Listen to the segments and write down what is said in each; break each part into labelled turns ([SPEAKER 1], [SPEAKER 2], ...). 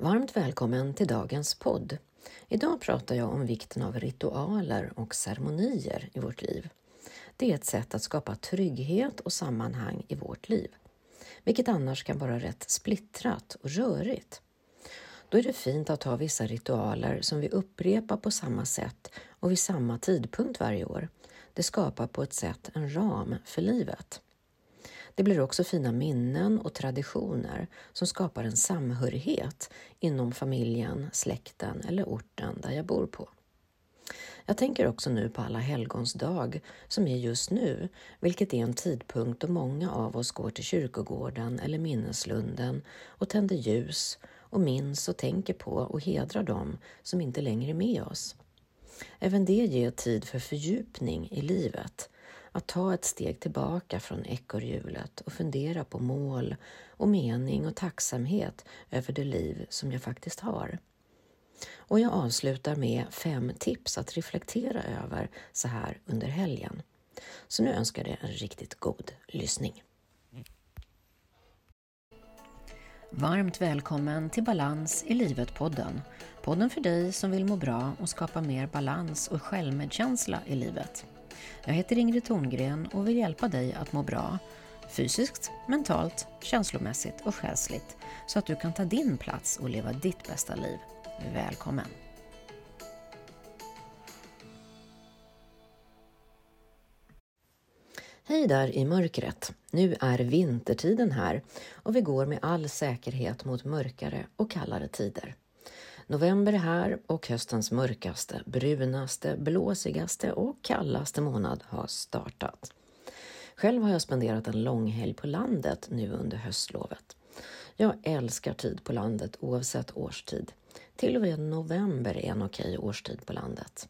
[SPEAKER 1] Varmt välkommen till dagens podd. Idag pratar jag om vikten av ritualer och ceremonier i vårt liv. Det är ett sätt att skapa trygghet och sammanhang i vårt liv, vilket annars kan vara rätt splittrat och rörigt. Då är det fint att ha vissa ritualer som vi upprepar på samma sätt och vid samma tidpunkt varje år. Det skapar på ett sätt en ram för livet. Det blir också fina minnen och traditioner som skapar en samhörighet inom familjen, släkten eller orten där jag bor på. Jag tänker också nu på alla helgons dag som är just nu, vilket är en tidpunkt då många av oss går till kyrkogården eller minneslunden och tänder ljus och minns och tänker på och hedrar dem som inte längre är med oss. Även det ger tid för fördjupning i livet, att ta ett steg tillbaka från ekorrhjulet och fundera på mål och mening och tacksamhet över det liv som jag faktiskt har. Och jag avslutar med fem tips att reflektera över så här under helgen. Så nu önskar jag dig en riktigt god lyssning. Varmt välkommen till Balans i livet-podden. Podden för dig som vill må bra och skapa mer balans och självmedkänsla i livet. Jag heter Ingrid Thorngren och vill hjälpa dig att må bra fysiskt, mentalt, känslomässigt och själsligt så att du kan ta din plats och leva ditt bästa liv. Välkommen! Hej där i mörkret! Nu är vintertiden här och vi går med all säkerhet mot mörkare och kallare tider. November är här och höstens mörkaste, brunaste, blåsigaste och kallaste månad har startat. Själv har jag spenderat en långhelg på landet nu under höstlovet. Jag älskar tid på landet oavsett årstid. Till och med november är en okej årstid på landet.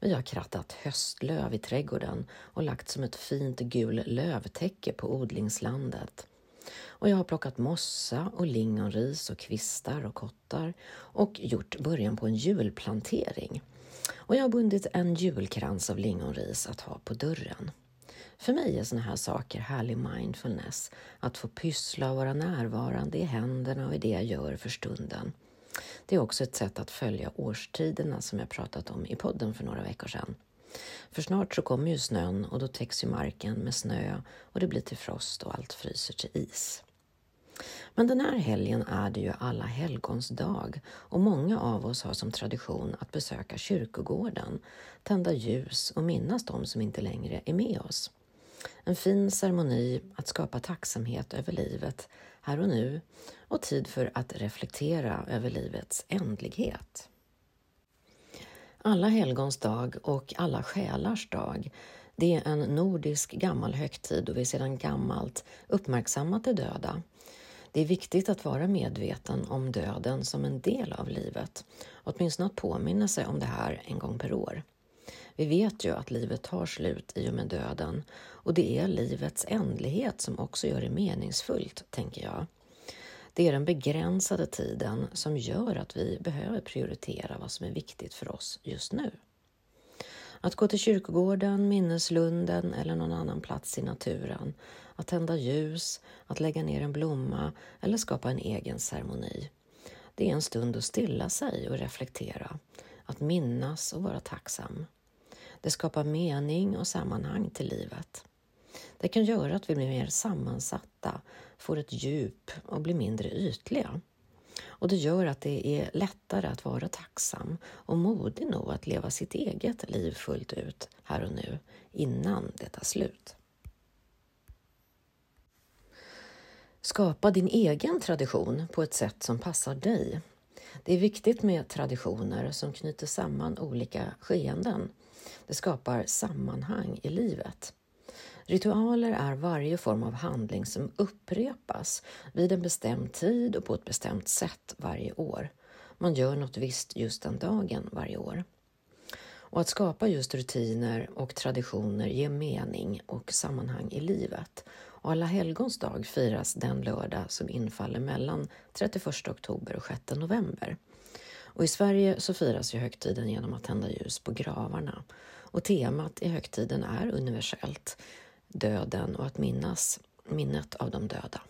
[SPEAKER 1] Vi har krattat höstlöv i trädgården och lagt som ett fint gul lövtäcke på odlingslandet. Och jag har plockat mossa och lingonris och kvistar och kottar och gjort början på en julplantering. Och jag har bundit en julkrans av lingonris att ha på dörren. För mig är såna här saker härlig mindfulness, att få pyssla och vara närvarande i händerna och i det jag gör för stunden. Det är också ett sätt att följa årstiderna som jag pratat om i podden för några veckor sedan. För snart så kommer ju snön och då täcks ju marken med snö och det blir till frost och allt fryser till is. Men den här helgen är det ju alla helgons dag och många av oss har som tradition att besöka kyrkogården, tända ljus och minnas de som inte längre är med oss. En fin ceremoni att skapa tacksamhet över livet här och nu och tid för att reflektera över livets ändlighet. Alla helgons dag och alla själars dag det är en nordisk gammal högtid då vi sedan gammalt uppmärksammat de döda. Det är viktigt att vara medveten om döden som en del av livet, åtminstone att påminna sig om det här en gång per år. Vi vet ju att livet tar slut i och med döden och det är livets ändlighet som också gör det meningsfullt, tänker jag. Det är den begränsade tiden som gör att vi behöver prioritera vad som är viktigt för oss just nu. Att gå till kyrkogården, minneslunden eller någon annan plats i naturen, att tända ljus, att lägga ner en blomma eller skapa en egen ceremoni. Det är en stund att stilla sig och reflektera, att minnas och vara tacksam. Det skapar mening och sammanhang till livet. Det kan göra att vi blir mer sammansatta, får ett djup och blir mindre ytliga. Och det gör att det är lättare att vara tacksam och modig nog att leva sitt eget liv fullt ut här och nu innan det tar slut. Skapa din egen tradition på ett sätt som passar dig. Det är viktigt med traditioner som knyter samman olika skeenden. Det skapar sammanhang i livet. Ritualer är varje form av handling som upprepas vid en bestämd tid och på ett bestämt sätt varje år. Man gör något visst just den dagen varje år. Och att skapa just rutiner och traditioner ger mening och sammanhang i livet. Och Alla helgons dag firas den lördag som infaller mellan 31 oktober och 6 november. Och I Sverige så firas ju högtiden genom att tända ljus på gravarna. Och temat i högtiden är universellt döden och att minnas minnet av de döda.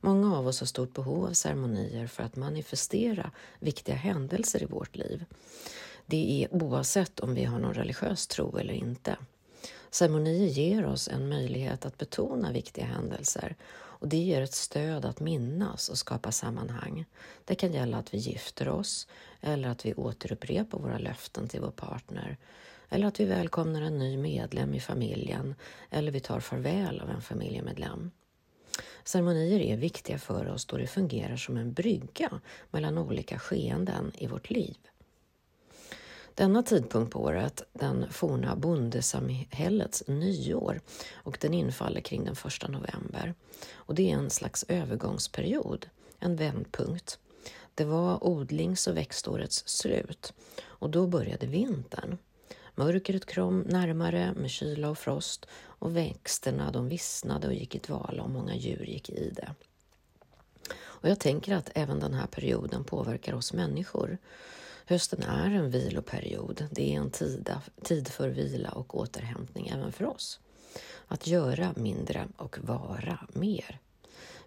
[SPEAKER 1] Många av oss har stort behov av ceremonier för att manifestera viktiga händelser i vårt liv. Det är oavsett om vi har någon religiös tro eller inte. Ceremonier ger oss en möjlighet att betona viktiga händelser och det ger ett stöd att minnas och skapa sammanhang. Det kan gälla att vi gifter oss eller att vi återupprepar våra löften till vår partner eller att vi välkomnar en ny medlem i familjen eller vi tar farväl av en familjemedlem. Ceremonier är viktiga för oss då det fungerar som en brygga mellan olika skeenden i vårt liv. Denna tidpunkt på året, den forna bondesamhällets nyår och den infaller kring den 1 november. Och det är en slags övergångsperiod, en vändpunkt. Det var odlings och växtårets slut och då började vintern. Mörkret kom närmare med kyla och frost och växterna de vissnade och gick i dvala och många djur gick i det. Och jag tänker att även den här perioden påverkar oss människor. Hösten är en viloperiod. Det är en tid för vila och återhämtning även för oss. Att göra mindre och vara mer.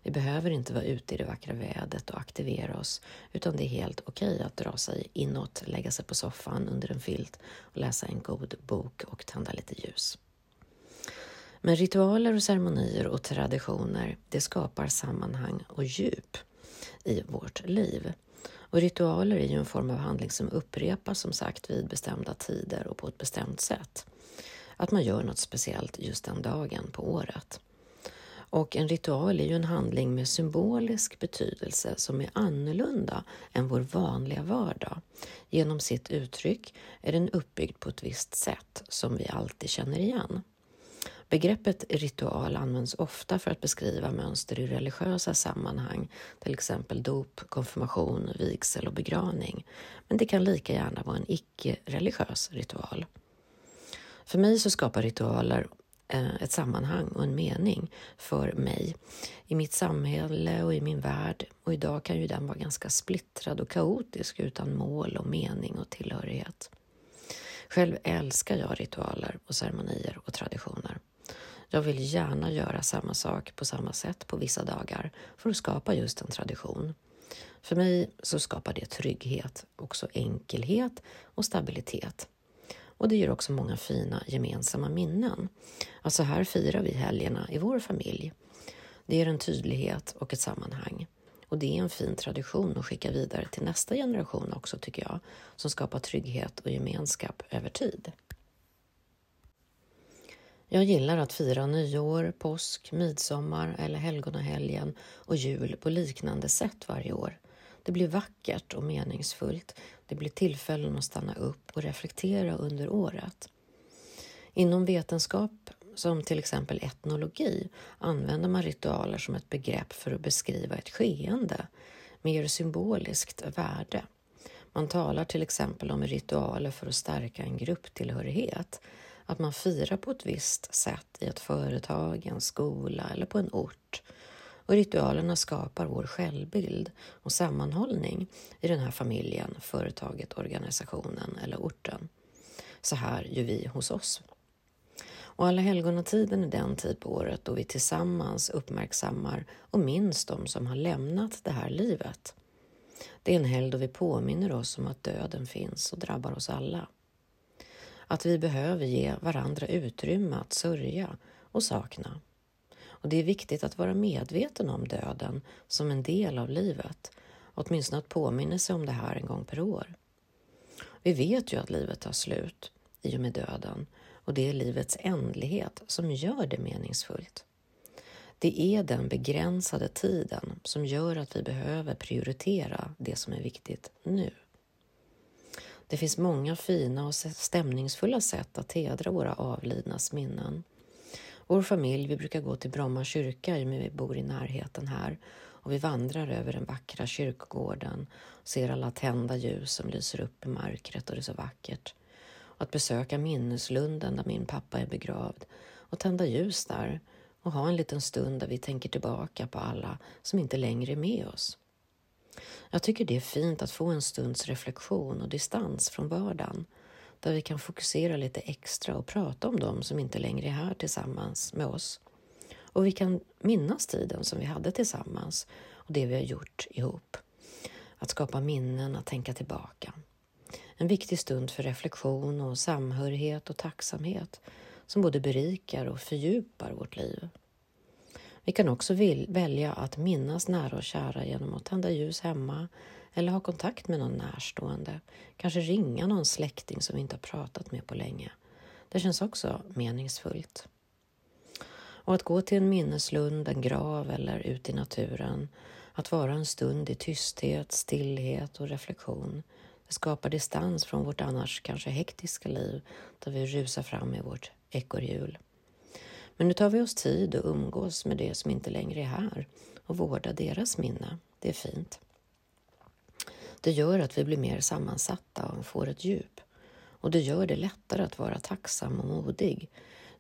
[SPEAKER 1] Vi behöver inte vara ute i det vackra vädret och aktivera oss, utan det är helt okej okay att dra sig inåt, lägga sig på soffan under en filt och läsa en god bok och tända lite ljus. Men ritualer och ceremonier och traditioner, det skapar sammanhang och djup i vårt liv. Och ritualer är ju en form av handling som upprepas som sagt vid bestämda tider och på ett bestämt sätt. Att man gör något speciellt just den dagen på året. Och en ritual är ju en handling med symbolisk betydelse som är annorlunda än vår vanliga vardag. Genom sitt uttryck är den uppbyggd på ett visst sätt som vi alltid känner igen. Begreppet ritual används ofta för att beskriva mönster i religiösa sammanhang, till exempel dop, konfirmation, vigsel och begravning. Men det kan lika gärna vara en icke-religiös ritual. För mig så skapar ritualer eh, ett sammanhang och en mening för mig i mitt samhälle och i min värld. Och idag kan ju den vara ganska splittrad och kaotisk utan mål och mening och tillhörighet. Själv älskar jag ritualer och ceremonier och traditioner. Jag vill gärna göra samma sak på samma sätt på vissa dagar för att skapa just en tradition. För mig så skapar det trygghet, också enkelhet och stabilitet. Och det ger också många fina gemensamma minnen. Alltså här firar vi helgerna i vår familj. Det ger en tydlighet och ett sammanhang. Och det är en fin tradition att skicka vidare till nästa generation också tycker jag, som skapar trygghet och gemenskap över tid. Jag gillar att fira nyår, påsk, midsommar eller helgonahelgen och jul på liknande sätt varje år. Det blir vackert och meningsfullt. Det blir tillfällen att stanna upp och reflektera under året. Inom vetenskap som till exempel etnologi använder man ritualer som ett begrepp för att beskriva ett skeende, mer symboliskt värde. Man talar till exempel om ritualer för att stärka en grupptillhörighet att man firar på ett visst sätt i ett företag, en skola eller på en ort. Och ritualerna skapar vår självbild och sammanhållning i den här familjen, företaget, organisationen eller orten. Så här gör vi hos oss. Och Alla helgonatiden är den tid på året då vi tillsammans uppmärksammar och minns de som har lämnat det här livet. Det är en helg då vi påminner oss om att döden finns och drabbar oss alla att vi behöver ge varandra utrymme att sörja och sakna. Och det är viktigt att vara medveten om döden som en del av livet, åtminstone att påminna sig om det här en gång per år. Vi vet ju att livet tar slut i och med döden och det är livets ändlighet som gör det meningsfullt. Det är den begränsade tiden som gör att vi behöver prioritera det som är viktigt nu. Det finns många fina och stämningsfulla sätt att hedra våra avlidnas minnen. Vår familj, vi brukar gå till Bromma kyrka i vi bor i närheten här och vi vandrar över den vackra kyrkogården och ser alla tända ljus som lyser upp i mörkret och det är så vackert. Och att besöka minneslunden där min pappa är begravd och tända ljus där och ha en liten stund där vi tänker tillbaka på alla som inte längre är med oss. Jag tycker det är fint att få en stunds reflektion och distans från vardagen där vi kan fokusera lite extra och prata om dem som inte längre är här tillsammans med oss Och vi kan minnas tiden som vi hade tillsammans och det vi har gjort ihop. Att skapa minnen, att tänka tillbaka. En viktig stund för reflektion och samhörighet och tacksamhet som både berikar och fördjupar vårt liv. Vi kan också välja att minnas nära och kära genom att tända ljus hemma eller ha kontakt med någon närstående. Kanske ringa någon släkting som vi inte har pratat med på länge. Det känns också meningsfullt. Och att gå till en minneslund, en grav eller ut i naturen. Att vara en stund i tysthet, stillhet och reflektion. Det skapar distans från vårt annars kanske hektiska liv där vi rusar fram i vårt ekorrhjul. Men nu tar vi oss tid att umgås med det som inte längre är här och vårda deras minne. Det är fint. Det gör att vi blir mer sammansatta och får ett djup. Och det gör det lättare att vara tacksam och modig.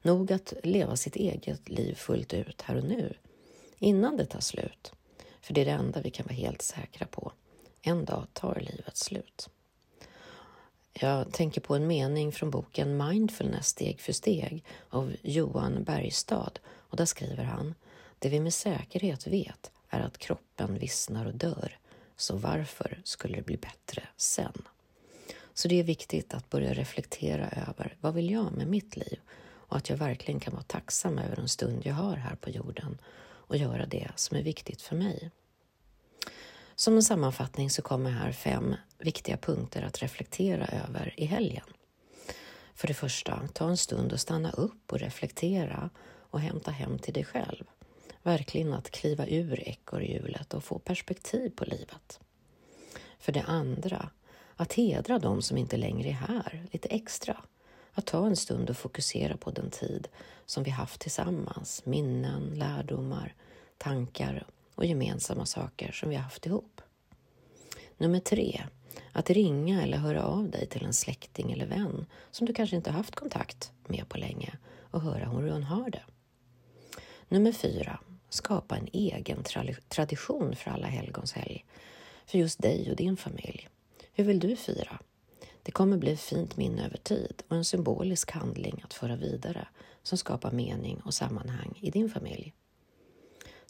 [SPEAKER 1] Nog att leva sitt eget liv fullt ut här och nu, innan det tar slut. För det är det enda vi kan vara helt säkra på. En dag tar livet slut. Jag tänker på en mening från boken Mindfulness steg för steg av Johan Bergstad och där skriver han Det vi med säkerhet vet är att kroppen vissnar och dör, så varför skulle det bli bättre sen? Så det är viktigt att börja reflektera över vad vill jag med mitt liv och att jag verkligen kan vara tacksam över den stund jag har här på jorden och göra det som är viktigt för mig. Som en sammanfattning så kommer här fem viktiga punkter att reflektera över i helgen. För det första, ta en stund och stanna upp och reflektera och hämta hem till dig själv. Verkligen att kliva ur ekorrhjulet och få perspektiv på livet. För det andra, att hedra de som inte längre är här lite extra. Att ta en stund och fokusera på den tid som vi haft tillsammans, minnen, lärdomar, tankar och gemensamma saker som vi har haft ihop. Nummer tre, att ringa eller höra av dig till en släkting eller vän som du kanske inte haft kontakt med på länge och höra hur hon har det. Nummer fyra, skapa en egen tradition för alla helgons helg för just dig och din familj. Hur vill du fira? Det kommer bli ett fint minne över tid och en symbolisk handling att föra vidare som skapar mening och sammanhang i din familj.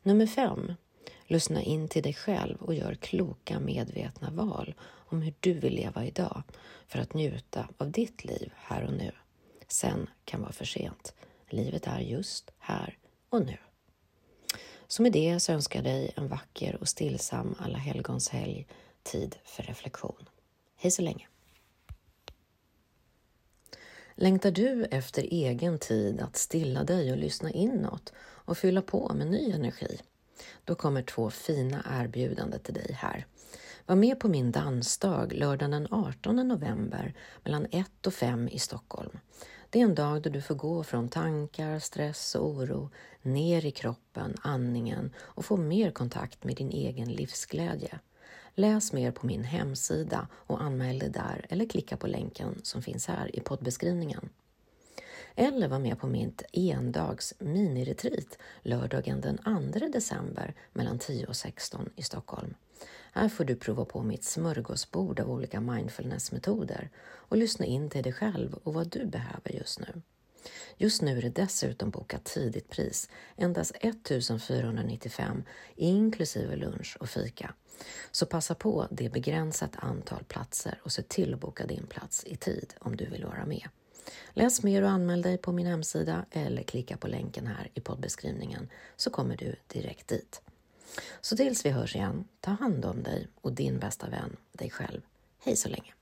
[SPEAKER 1] Nummer fem, Lyssna in till dig själv och gör kloka medvetna val om hur du vill leva idag för att njuta av ditt liv här och nu. Sen kan vara för sent. Livet är just här och nu. Så med det så önskar jag dig en vacker och stillsam alla helgons helg, tid för reflektion. Hej så länge! Längtar du efter egen tid att stilla dig och lyssna inåt och fylla på med ny energi? Då kommer två fina erbjudanden till dig här. Var med på min dansdag lördagen den 18 november mellan 1 och 5 i Stockholm. Det är en dag då du får gå från tankar, stress och oro ner i kroppen, andningen och få mer kontakt med din egen livsglädje. Läs mer på min hemsida och anmäl dig där eller klicka på länken som finns här i poddbeskrivningen. Eller var med på mitt endags miniretreat lördagen den 2 december mellan 10 och 16 i Stockholm. Här får du prova på mitt smörgåsbord av olika mindfulnessmetoder och lyssna in till dig själv och vad du behöver just nu. Just nu är det dessutom bokat tidigt pris, endast 1495 inklusive lunch och fika. Så passa på det begränsat antal platser och se till att boka din plats i tid om du vill vara med. Läs mer och anmäl dig på min hemsida eller klicka på länken här i poddbeskrivningen så kommer du direkt dit. Så tills vi hörs igen, ta hand om dig och din bästa vän, dig själv. Hej så länge!